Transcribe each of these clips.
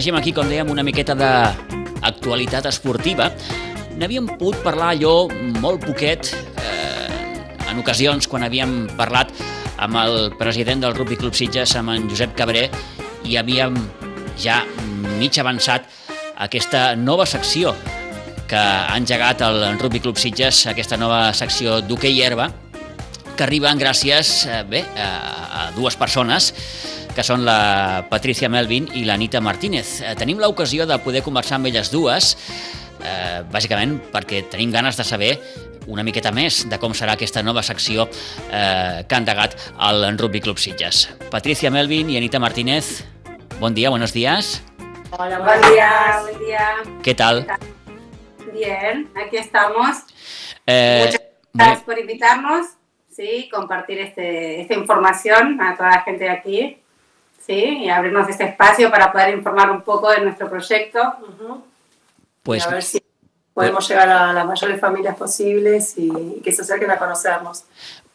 Afegim aquí, com dèiem, una miqueta d'actualitat esportiva, n'havíem pogut parlar allò molt poquet eh, en ocasions quan havíem parlat amb el president del Rugby Club Sitges, amb en Josep Cabré, i havíem ja mig avançat aquesta nova secció que ha engegat el Rugby Club Sitges, aquesta nova secció d'hoquei herba, que arriben gràcies eh, bé, a dues persones que són la Patricia Melvin i l'Anita Martínez. Eh, tenim l'ocasió de poder conversar amb elles dues, eh, bàsicament perquè tenim ganes de saber una miqueta més de com serà aquesta nova secció eh, que ha endegat el Rugby Club Sitges. Patricia Melvin i Anita Martínez, bon dia, buenos días. Hola, buen día, buen día. ¿Qué tal? Bien, aquí estamos. Eh, Muchas gracias por invitarnos, sí, compartir este, esta información a toda la gente de aquí, sí, y abrirnos este espacio para poder informar un poco de nuestro proyecto. Uh -huh. Pues, y a ver si podemos llegar a las mayores familias posibles y que se acerquen a conocernos.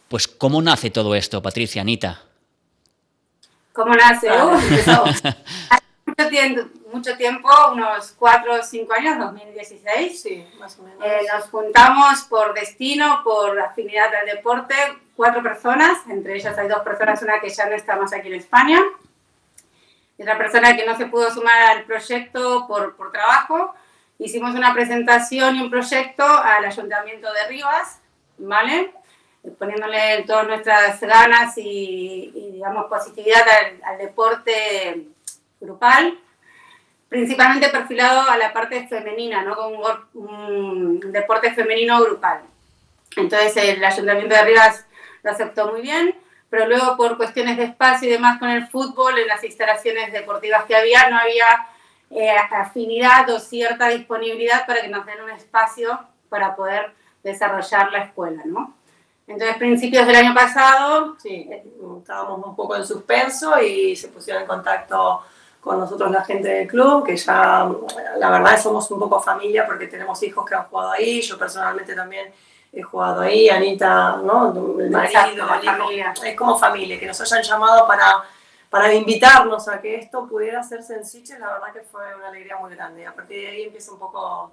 Pues, ¿cómo nace todo esto, Patricia, Anita? ¿Cómo nace? Uh, mucho, tiempo, mucho tiempo, unos 4 o 5 años, 2016. Sí, más o menos. Eh, nos juntamos por destino, por afinidad al deporte, cuatro personas, entre ellas hay dos personas, una que ya no está más aquí en España, y otra persona que no se pudo sumar al proyecto por, por trabajo hicimos una presentación y un proyecto al Ayuntamiento de Rivas, ¿vale? Poniéndole todas nuestras ganas y, y digamos, positividad al, al, deporte grupal, principalmente perfilado a la parte femenina, ¿no? Con un, un deporte femenino grupal. Entonces el Ayuntamiento de Rivas lo aceptó muy bien, pero luego por cuestiones de espacio y demás con el fútbol, en las instalaciones deportivas que había, no había eh, afinidad o cierta disponibilidad para que nos den un espacio para poder desarrollar la escuela, ¿no? Entonces, principios del año pasado... Sí, estábamos un poco en suspenso y se pusieron en contacto con nosotros la gente del club, que ya, la verdad, somos un poco familia porque tenemos hijos que han jugado ahí, yo personalmente también he jugado ahí, Anita, ¿no? El marido, Exacto, el hijo, es como familia, que nos hayan llamado para para invitarnos a que esto pudiera hacerse en Sitges, la verdad que fue una alegría muy grande. Y a partir de ahí empieza un poco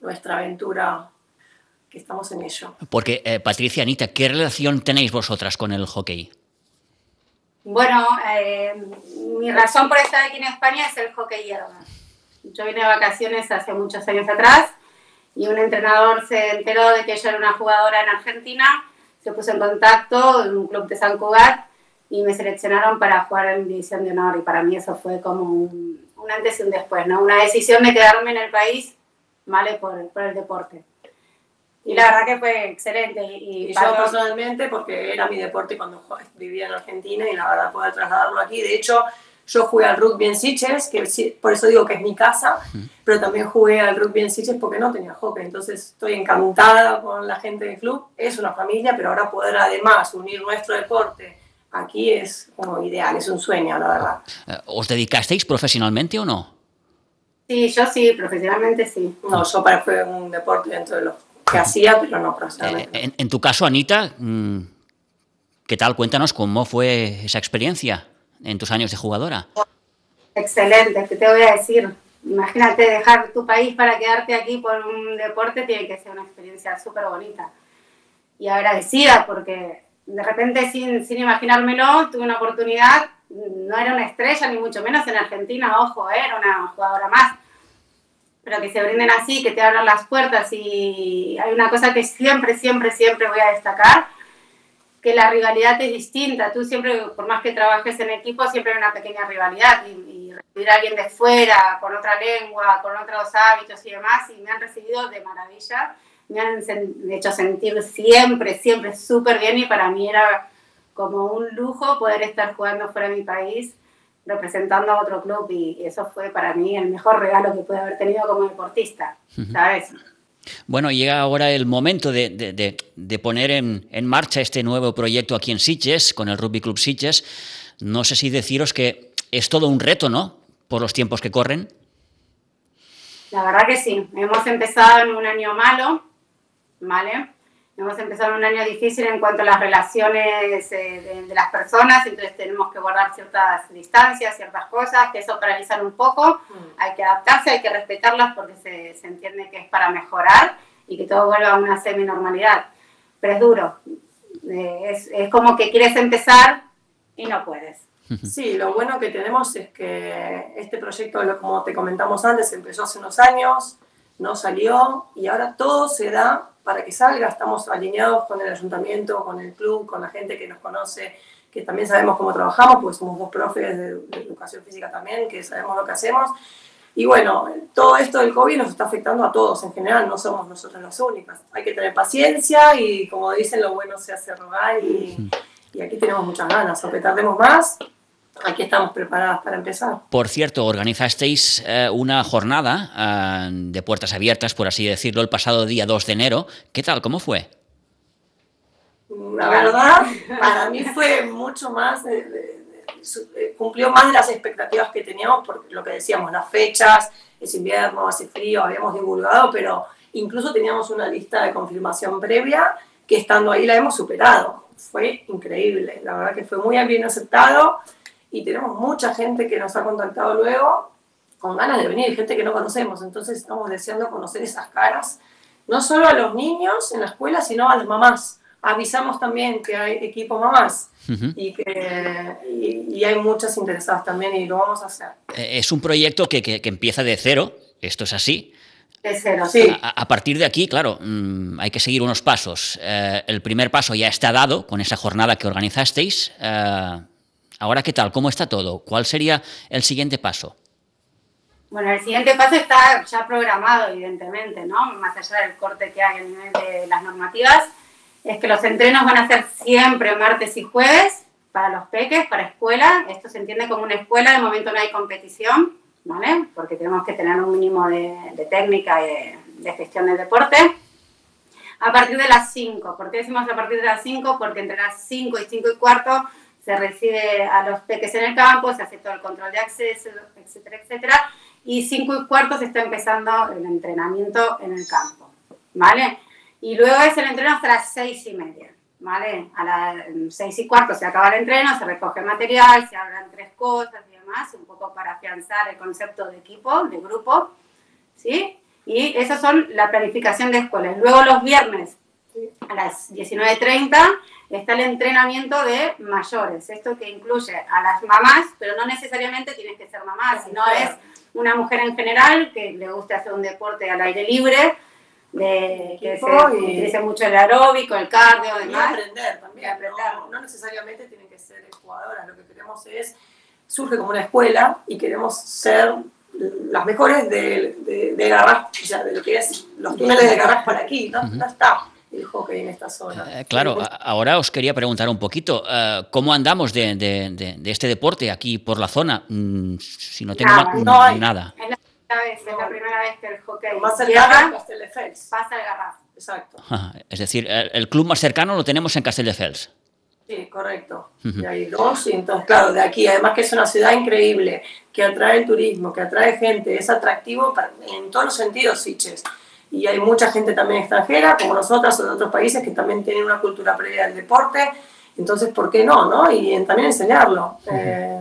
nuestra aventura, que estamos en ello. Porque, eh, Patricia, Anita, ¿qué relación tenéis vosotras con el hockey? Bueno, eh, mi razón por estar aquí en España es el hockey hierba. Yo vine de vacaciones hace muchos años atrás y un entrenador se enteró de que yo era una jugadora en Argentina, se puso en contacto en un club de San Cugat y me seleccionaron para jugar en División de Honor y para mí eso fue como un, un, antes y un después, ¿no? Una decisión de quedarme en el país, ¿vale? Por, por el deporte. Y la verdad que fue excelente. Y, y yo personalmente, porque era mi deporte cuando vivía en Argentina y la verdad poder trasladarlo aquí. De hecho, yo jugué al rugby en Sitges, que por eso digo que es mi casa, mm. pero también jugué al rugby en Sitges porque no tenía hockey. Entonces estoy encantada con la gente del club. Es una familia, pero ahora poder además unir nuestro deporte aquí es como ideal, es un sueño, la verdad. Eh, ¿Os dedicasteis profesionalmente o no? Sí, yo sí, profesionalmente sí. No, yo para fue un deporte dentro de lo que hacía, pero no profesionalmente. Eh, en, en, tu caso, Anita, mm, ¿qué tal? Cuéntanos cómo fue esa experiencia en tus años de jugadora. Excelente, ¿qué te voy a decir? Imagínate dejar tu país para quedarte aquí por un deporte, tiene que ser una experiencia súper bonita. Y agradecida porque de repente, sin, sin imaginármelo, tuve una oportunidad, no era una estrella, ni mucho menos en Argentina, ojo, ¿eh? era una jugadora más, pero que se brinden así, que te abran las puertas y hay una cosa que siempre, siempre, siempre voy a destacar, que la rivalidad es distinta, tú siempre, por más que trabajes en equipo, siempre hay una pequeña rivalidad y, y recibir a alguien de fuera, con otra lengua, con otros hábitos y demás, y me han recibido de maravilla. Me han hecho sentir siempre, siempre súper bien y para mí era como un lujo poder estar jugando fuera de mi país representando a otro club y eso fue para mí el mejor regalo que pude haber tenido como deportista, ¿sabes? Bueno, llega ahora el momento de, poner en, en, marcha este nuevo proyecto aquí en Sitges, con el Rugby Club Sitges. No sé si deciros que es todo un reto, ¿no? Por los tiempos que corren. La verdad que sí. Hemos empezado en un año malo, ¿vale? Hemos empezado un año difícil en cuanto a las relaciones eh, de, las personas, entonces tenemos que guardar ciertas distancias, ciertas cosas, que eso paralizan un poco, mm. hay que adaptarse, hay que respetarlas porque se, se entiende que es para mejorar y que todo vuelva a una semi-normalidad. Pero es duro, eh, es, es como que quieres empezar y no puedes. Sí, lo bueno que tenemos es que este proyecto, como te comentamos antes, empezó hace unos años, no salió y ahora todo se da para que salga. Estamos alineados con el ayuntamiento, con el club, con la gente que nos conoce, que también sabemos cómo trabajamos, porque somos dos profes de, educación física también, que sabemos lo que hacemos. Y bueno, todo esto del COVID nos está afectando a todos en general, no somos nosotros las únicas. Hay que tener paciencia y como dicen, lo bueno se hace rogar y, y aquí tenemos muchas ganas, aunque tardemos más, aquí estamos preparadas para empezar. Por cierto, organizasteis eh, una jornada eh, de puertas abiertas, por así decirlo, el pasado día 2 de enero. ¿Qué tal? ¿Cómo fue? La verdad, para mí fue mucho más, cumplió más de las expectativas que teníamos, por lo que decíamos, las fechas, es invierno, hace frío, habíamos divulgado, pero incluso teníamos una lista de confirmación previa que estando ahí la hemos superado. Fue increíble, la verdad que fue muy bien aceptado y tenemos mucha gente que nos ha contactado luego con ganas de venir, gente que no conocemos, entonces estamos deseando conocer esas caras, no solo a los niños en la escuela, sino a las mamás. Avisamos también que hay equipo mamás y que y, hay muchas interesadas también y lo vamos a hacer. Eh, es un proyecto que, que, empieza de cero, esto es así, de cero, sí. A, partir de aquí, claro, mm, hay que seguir unos pasos. Eh, el primer paso ya está dado con esa jornada que organizasteis. Eh, Ahora, ¿qué tal? ¿Cómo está todo? ¿Cuál sería el siguiente paso? Bueno, el siguiente paso está ya programado, evidentemente, ¿no? Más allá del corte que hay a nivel de las normativas, es que los entrenos van a ser siempre martes y jueves para los peques, para escuela. Esto se entiende como una escuela, de momento no hay competición, ¿vale? Porque tenemos que tener un mínimo de, técnica y de, gestión del deporte. A partir de las 5. ¿Por qué decimos a partir de las 5? Porque entre las 5 y 5 y cuarto se recibe a los peques en el campo, se hace todo el control de acceso, etcétera, etcétera. Y cinco y cuarto se está empezando el entrenamiento en el campo, ¿vale? Y luego es el entreno hasta las seis y media, ¿vale? A las seis y cuarto se acaba el entreno, se recoge material, se hablan tres cosas y demás, un poco para afianzar el concepto de equipo, de grupo, ¿sí? Y esas son la planificación de escuelas. Luego los viernes a las 19.30 está el entrenamiento de mayores. Esto que incluye a las mamás, pero no necesariamente tienes que ser mamá, sino es una mujer en general que le guste hacer un deporte al aire libre, de, que se utilice mucho el aeróbico, el cardio, demás. Y aprender también. No, necesariamente tienen que ser jugadoras, lo que queremos es, surge como una escuela y queremos ser las mejores de, de, de o sea, de lo que es los túneles de garras para aquí, ¿no? No está el hockey en esta zona. Eh, claro, ahora os quería preguntar un poquito, eh, ¿cómo andamos de, de, de, este deporte aquí por la zona? Mm, si no tengo nada. No hay. nada. Es la, vez, es la primera vez que el hockey más cercano pasa el Garraf. Exacto. es decir, el, club más cercano lo tenemos en Castelldefels. Sí, correcto. Y hay dos, y entonces, claro, de aquí, además que es una ciudad increíble, que atrae el turismo, que atrae gente, es atractivo en todos los sentidos, Siches y hay mucha gente también extranjera, como nosotras o de otros países, que también tienen una cultura previa del deporte. Entonces, ¿por qué no? no? Y también enseñarlo. Eh,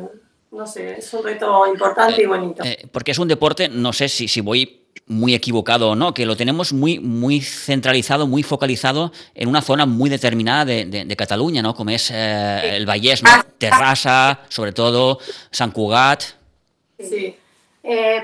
no sé, es un reto importante y bonito. Eh, porque es un deporte, no sé si, si voy muy equivocado o no, que lo tenemos muy, muy centralizado, muy focalizado en una zona muy determinada de, de, Cataluña, ¿no? Como es eh, el Vallès, ¿no? Terrassa, sobre todo, San Cugat. Sí.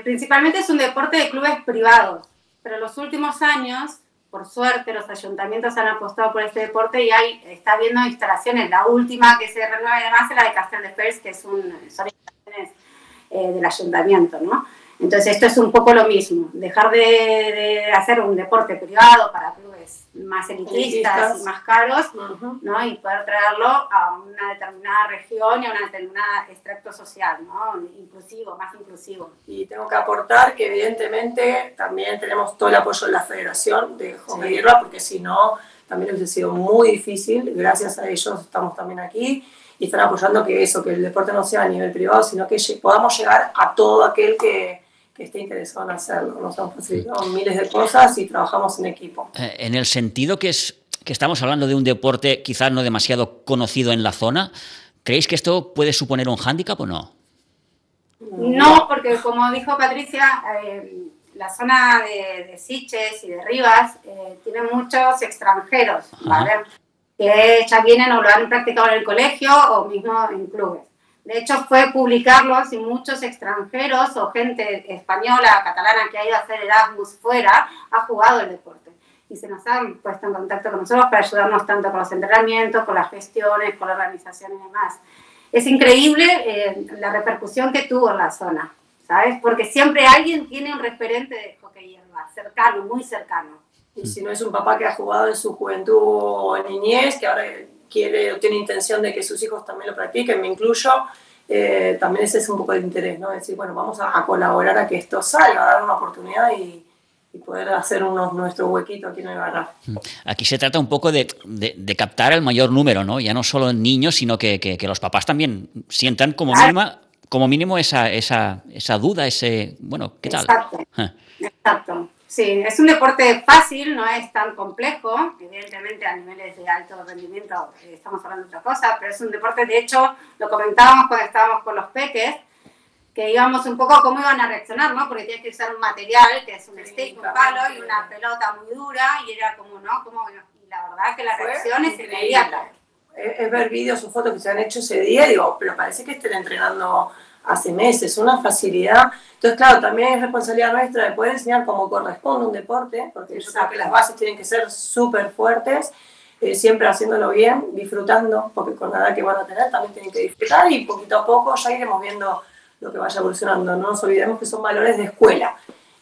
principalmente es un deporte de clubes privados pero en los últimos años, por suerte, los ayuntamientos han apostado por este deporte y hay, está habiendo instalaciones. La última que se renueva además es la de Castel de Fers, que es un, son instalaciones eh, del ayuntamiento, ¿no? Entonces esto es un poco lo mismo, dejar de, de hacer un deporte privado para clubes más elitistas, y más caros, ¿no? Y poder traerlo a una determinada región y a un determinado extracto social, ¿no? Inclusivo, más inclusivo. Y tengo que aportar que evidentemente también tenemos todo el apoyo de la Federación de Hockey Hierba, porque si no, también hubiese sido muy difícil. Gracias a ellos estamos también aquí y están apoyando que eso, que el deporte no sea a nivel privado, sino que podamos llegar a todo aquel que que esté interesado en hacerlo. Nos han facilitado miles de cosas y trabajamos en equipo. Eh, en el sentido que es que estamos hablando de un deporte quizás no demasiado conocido en la zona. ¿Creéis que esto puede suponer un hándicap o no? No, porque como dijo Patricia, eh, la zona de, de, Siches y de Rivas eh, tiene muchos extranjeros, ¿vale? Que ya vienen o lo han practicado en el colegio o mismo en clubes. De hecho, fue publicarlos y muchos extranjeros o gente española, catalana que ha ido a hacer Erasmus fuera, ha jugado el deporte. Y se nos han puesto en contacto con nosotros para ayudarnos tanto con los entrenamientos, con las gestiones, con la organización y demás. Es increíble eh, la repercusión que tuvo en la zona, ¿sabes? Porque siempre alguien tiene un referente de hockey hierba, cercano, muy cercano. Y si no es un papá que ha jugado en su juventud o niñez, que ahora quiere o tiene intención de que sus hijos también lo practiquen, me incluyo, eh, también ese es un poco de interés, ¿no? Decir, bueno, vamos a, colaborar a que esto salga, a dar una oportunidad y, poder hacer unos, nuestro huequito aquí en el barra. Mm. Aquí se trata un poco de, de, captar el mayor número, ¿no? Ya no solo niños, sino que, que, los papás también sientan como, mínima, como mínimo esa, esa, esa duda, ese, bueno, ¿qué tal? Exacto. Ah. Exacto. Sí, es un deporte fácil, no es tan complejo, evidentemente a niveles de alto rendimiento eh, estamos hablando de otra cosa, pero es un deporte, de hecho, lo comentábamos cuando estábamos con los peques, que íbamos un poco a cómo iban a reaccionar, ¿no? Porque tienes que usar un material que es un stick, un palo y una pelota muy dura, y era como, ¿no? Como, y la verdad que la reacción es inmediata. Es, ver vídeos o fotos que se han hecho ese día, digo, pero parece que estén entrenando hace meses, una facilidad. Entonces, claro, también es responsabilidad nuestra de poder enseñar cómo corresponde un deporte, porque yo creo que las bases tienen que ser súper fuertes, eh, siempre haciéndolo bien, disfrutando, porque con la edad que van a tener también tienen que disfrutar y poquito a poco ya iremos viendo lo que vaya evolucionando. No nos olvidemos que son valores de escuela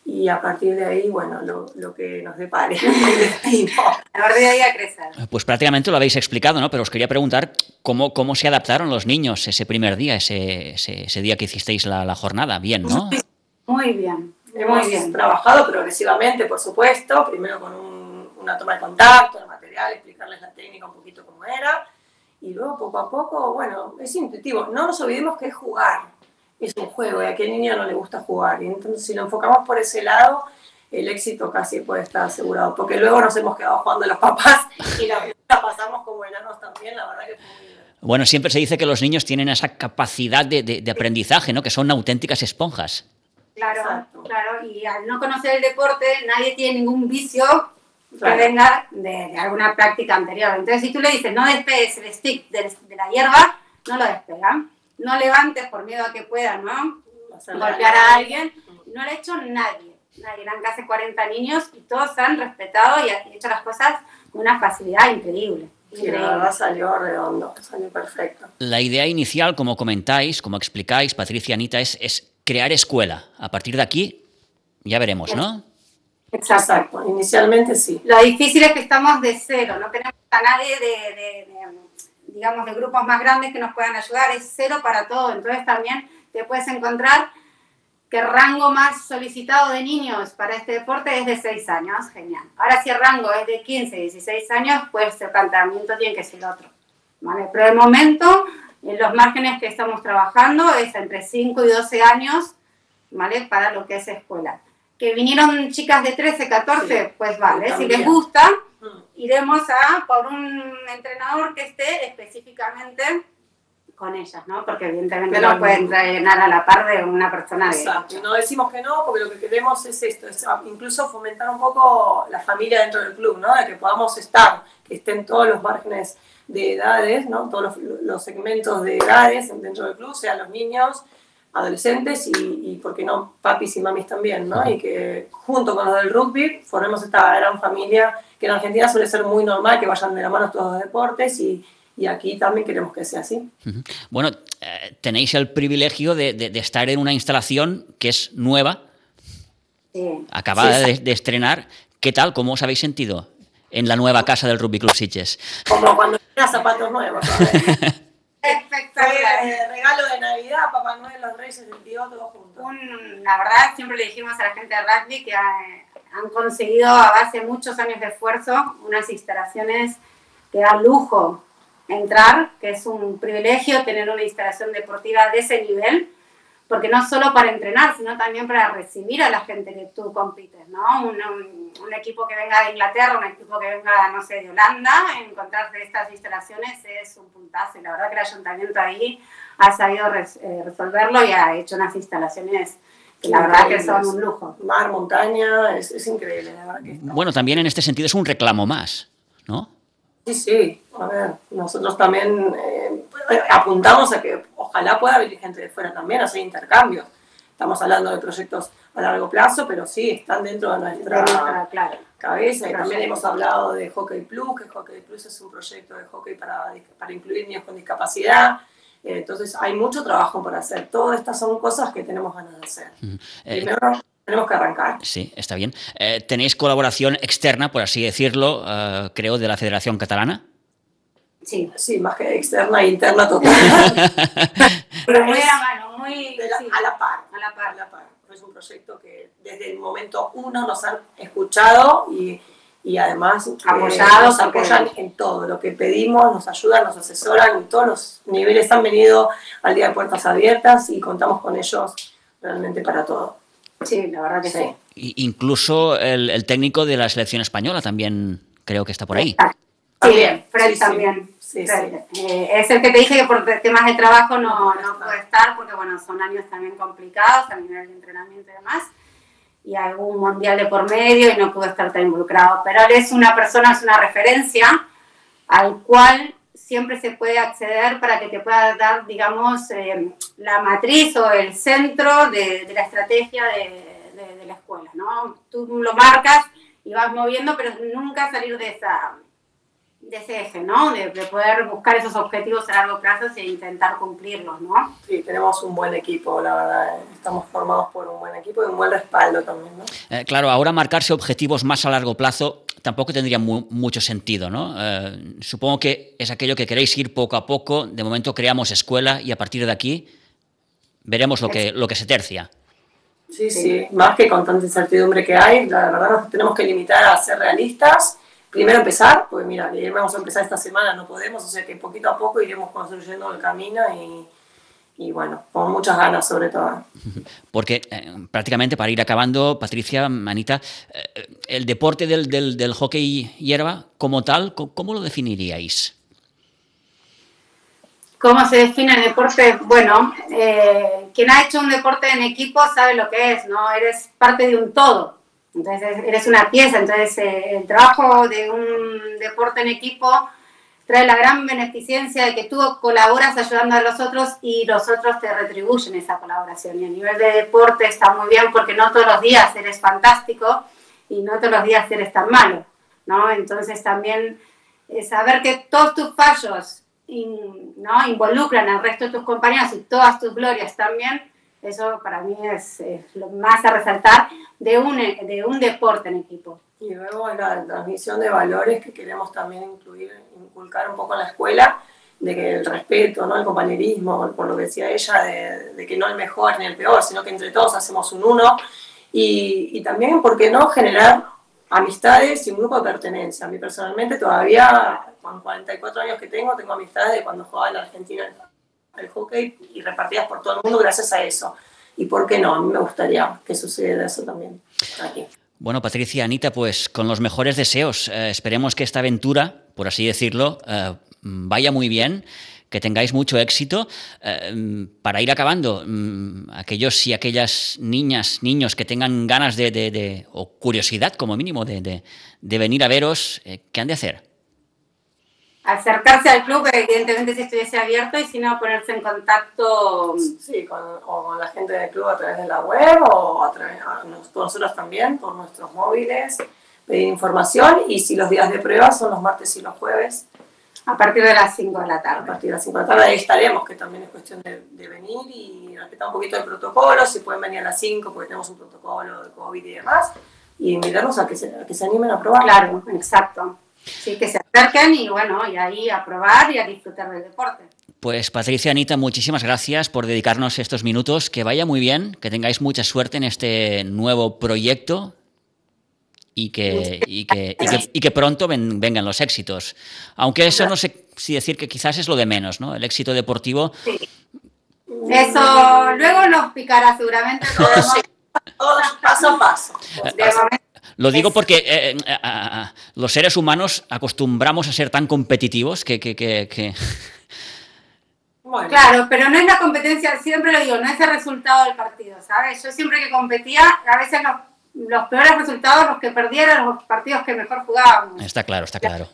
y a partir de ahí, bueno, lo, lo que nos depare el destino. A partir de ahí a crecer. Pues prácticamente lo habéis explicado, ¿no? Pero os quería preguntar cómo, cómo se adaptaron los niños ese primer día, ese, ese, ese día que hicisteis la, la, jornada. Bien, ¿no? Muy bien. Hemos bien. trabajado progresivamente, por supuesto, primero con un, una toma de contacto, el material, explicarles la técnica un poquito cómo era, y luego poco a poco, bueno, es intuitivo. No nos olvidemos que es jugar es un juego y a qué niño no le gusta jugar. Y entonces si lo enfocamos por ese lado, el éxito casi puede estar asegurado. Porque luego nos hemos quedado jugando los papás y la, pasamos como enanos también, la verdad que fue muy bien. Bueno, siempre se dice que los niños tienen esa capacidad de, de, aprendizaje, ¿no? Que son auténticas esponjas. Claro, claro. Y al no conocer el deporte, nadie tiene ningún vicio que venga de, alguna práctica anterior. Entonces, si tú le dices, no despegues el stick de, de la hierba, no lo despegan no levantes por miedo a que puedan, ¿no? Golpear a alguien. No lo ha hecho nadie. Nadie. Eran casi 40 niños y todos han respetado y han hecho las cosas con una facilidad increíble. Sí, la verdad salió redondo, salió perfecto. La idea inicial, como comentáis, como explicáis, Patricia Anita, es, es crear escuela. A partir de aquí, ya veremos, ¿no? Exacto, inicialmente sí. Lo difícil es que estamos de cero, no tenemos a nadie de digamos, de grupos más grandes que nos puedan ayudar, es cero para todo. Entonces también te puedes encontrar que el rango más solicitado de niños para este deporte es de 6 años, genial. Ahora si el rango es de 15, 16 años, pues el planteamiento tiene que ser otro. ¿vale? Pero de momento, en los márgenes que estamos trabajando es entre 5 y 12 años, ¿vale? Para lo que es escuela. Que vinieron chicas de 13, 14, pues vale, si les gusta, iremos a por un entrenador que esté específicamente con ellas, ¿no? Porque evidentemente no puede entrenar a la par de una persona de Exacto. No decimos que no, porque lo que queremos es esto, es incluso fomentar un poco la familia dentro del club, ¿no? De que podamos estar, que estén todos los márgenes de edades, ¿no? Todos los, los segmentos de edades dentro del club, sean los niños, adolescentes y, y, ¿por qué no, papis y mamis también, ¿no? Y que junto con los del rugby formemos esta gran familia que en Argentina suele ser muy normal que vayan de la mano todos los deportes y, y aquí también queremos que sea así. Bueno, eh, tenéis el privilegio de, de, estar en una instalación que es nueva, sí. acabada de, de, estrenar. ¿Qué tal? ¿Cómo os habéis sentido en la nueva casa del Rugby Club Sitges? Como cuando tenía zapatos nuevos. Espectacular. Eh, regalo de Navidad, Papá Noel, los Reyes, el tío, todos juntos. la verdad, siempre le dijimos a la gente de rugby que eh, han conseguido a base de muchos años de esfuerzo unas instalaciones que da lujo entrar, que es un privilegio tener una instalación deportiva de ese nivel, porque no solo para entrenar, sino también para recibir a la gente que tú compites, ¿no? Un, un, equipo que venga de Inglaterra, un equipo que venga, no sé, de Holanda, encontrarse estas instalaciones es un puntazo y la verdad que el ayuntamiento ahí ha sabido eh, resolverlo y ha hecho unas instalaciones que la verdad que son un lujo. Mar, montaña, es, es increíble, la verdad que Bueno, también en este sentido es un reclamo más, ¿no? Sí, sí, a ver, nosotros también eh, apuntamos a que ojalá pueda venir gente de fuera también a hacer intercambios. Estamos hablando de proyectos a largo plazo, pero sí, están dentro de nuestra cabeza. Y también hemos hablado de Hockey Plus, que Hockey Plus es un proyecto de hockey para, para incluir niños con discapacidad. Eh, entonces hay mucho trabajo por hacer. Todas estas son cosas que tenemos ganas de hacer. Primero, tenemos que arrancar. Sí, está bien. Eh, ¿Tenéis colaboración externa, por así decirlo, eh, creo, de la Federación Catalana? Sí, sí, más que externa e interna total. Pero muy a la mano, muy a la par. A la par. A la par. Es un proyecto que desde el momento uno nos han escuchado y, y además eh, Apoyados, nos apoyan en todo lo que pedimos, nos ayudan, nos asesoran en todos los niveles. Han venido al Día de Puertas Abiertas y contamos con ellos realmente para todo. Sí, la verdad que sí. incluso el, técnico de la selección española también creo que está por ahí. También, Fred también. Eh, es el que te dije que por temas de trabajo no, no puede estar porque bueno, son años también complicados a nivel de entrenamiento y demás. Y un mundial de por medio y no pudo estar tan involucrado. Pero él es una persona, es una referencia al cual siempre se puede acceder para que te pueda dar, digamos, eh, la matriz o el centro de, la estrategia de, de, la escuela, ¿no? Tú lo marcas y vas moviendo, pero nunca salir de, esa, de ese eje, ¿no? De, poder buscar esos objetivos a largo plazo e intentar cumplirlos, ¿no? Sí, tenemos un buen equipo, la verdad. Estamos formados por un buen equipo y un buen respaldo también, ¿no? Eh, claro, ahora marcarse objetivos más a largo plazo tampoco tendría mucho sentido, ¿no? Eh, supongo que es aquello que queréis ir poco a poco. De momento creamos escuela y a partir de aquí veremos lo que, lo que se tercia. Sí, sí, más que con tanta incertidumbre que hay, la verdad nos tenemos que limitar a ser realistas. Primero empezar, pues mira, vamos a empezar esta semana, no podemos, o sea que poquito a poco iremos construyendo el camino y, y bueno, con muchas ganas sobre todo. Porque eh, prácticamente para ir acabando, Patricia, Manita, eh, el deporte del, del, del, hockey hierba como tal, ¿cómo lo definiríais? ¿Cómo se define el deporte? Bueno, eh, quien ha hecho un deporte en equipo sabe lo que es, ¿no? Eres parte de un todo, entonces eres una pieza, entonces el trabajo de un deporte en equipo trae la gran beneficencia de que tú colaboras ayudando a los otros y los otros te retribuyen esa colaboración. Y a nivel de deporte está muy bien porque no todos los días eres fantástico y no todos los días eres tan malo, ¿no? Entonces también eh, saber que todos tus fallos ¿no? involucran al resto de tus compañeros y todas tus glorias también, eso para mí es, lo más a resaltar de un, de un deporte en equipo. Y luego la transmisión de valores que queremos también incluir, inculcar un poco en la escuela, de que el respeto, ¿no? el compañerismo, por lo que decía ella, de, que no el mejor ni el peor, sino que entre todos hacemos un uno. Y, y también, ¿por qué no?, generar amistades y un grupo de pertenencia. A mí personalmente todavía, con 44 años que tengo, tengo amistades de cuando jugaba en la Argentina el hockey y repartidas por todo el mundo gracias a eso. ¿Y por qué no? A mí me gustaría que sucediera eso también aquí. Bueno, Patricia, Anita, pues con los mejores deseos. Eh, esperemos que esta aventura, por así decirlo, eh, vaya muy bien, que tengáis mucho éxito. Eh, para ir acabando, mm, aquellos y aquellas niñas, niños que tengan ganas de, o curiosidad como mínimo de, venir a veros, ¿qué han de hacer? Acercarse al club, evidentemente si estuviese abierto, y si no, ponerse en contacto. Sí, con, o con la gente del club a través de la web o a través nosotros también por nuestros móviles, pedir información y si los días de prueba son los martes y los jueves. A partir de las 5 de la tarde. A partir de las 5 de la tarde ahí estaremos, que también es cuestión de, venir y respetar un poquito el protocolo, si pueden venir a las 5 porque tenemos un protocolo de COVID y demás, y invitarlos a que se, a que se animen a probar. Claro, exacto. Sí, que se acerquen y bueno, y ahí a probar y a disfrutar del deporte. Pues Patricia, Anita, muchísimas gracias por dedicarnos estos minutos. Que vaya muy bien, que tengáis mucha suerte en este nuevo proyecto y que, y que, y que, pronto vengan los éxitos. Aunque eso no sé si decir que quizás es lo de menos, ¿no? El éxito deportivo. Eso luego nos picará seguramente. Todo, sí, todo paso a paso. De momento lo digo porque eh, eh, los seres humanos acostumbramos a ser tan competitivos que... que, que, que... Bueno. Claro, pero no es la competencia, siempre lo digo, no es el resultado del partido, ¿sabes? Yo siempre que competía, a veces los, los peores resultados, los que perdieron, los partidos que mejor jugábamos. Está claro, está claro.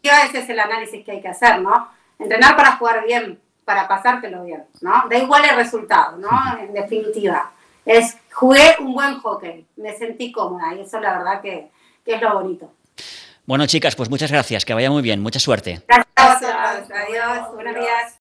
Y ese es el análisis que hay que hacer, ¿no? Entrenar para jugar bien, para pasártelo bien, ¿no? Da igual el resultado, ¿no? En definitiva es jugué un buen hockey, me sentí cómoda y eso la verdad que, que es lo bonito. Bueno, chicas, pues muchas gracias, que vaya muy bien, mucha suerte. Gracias, adiós, buenos días.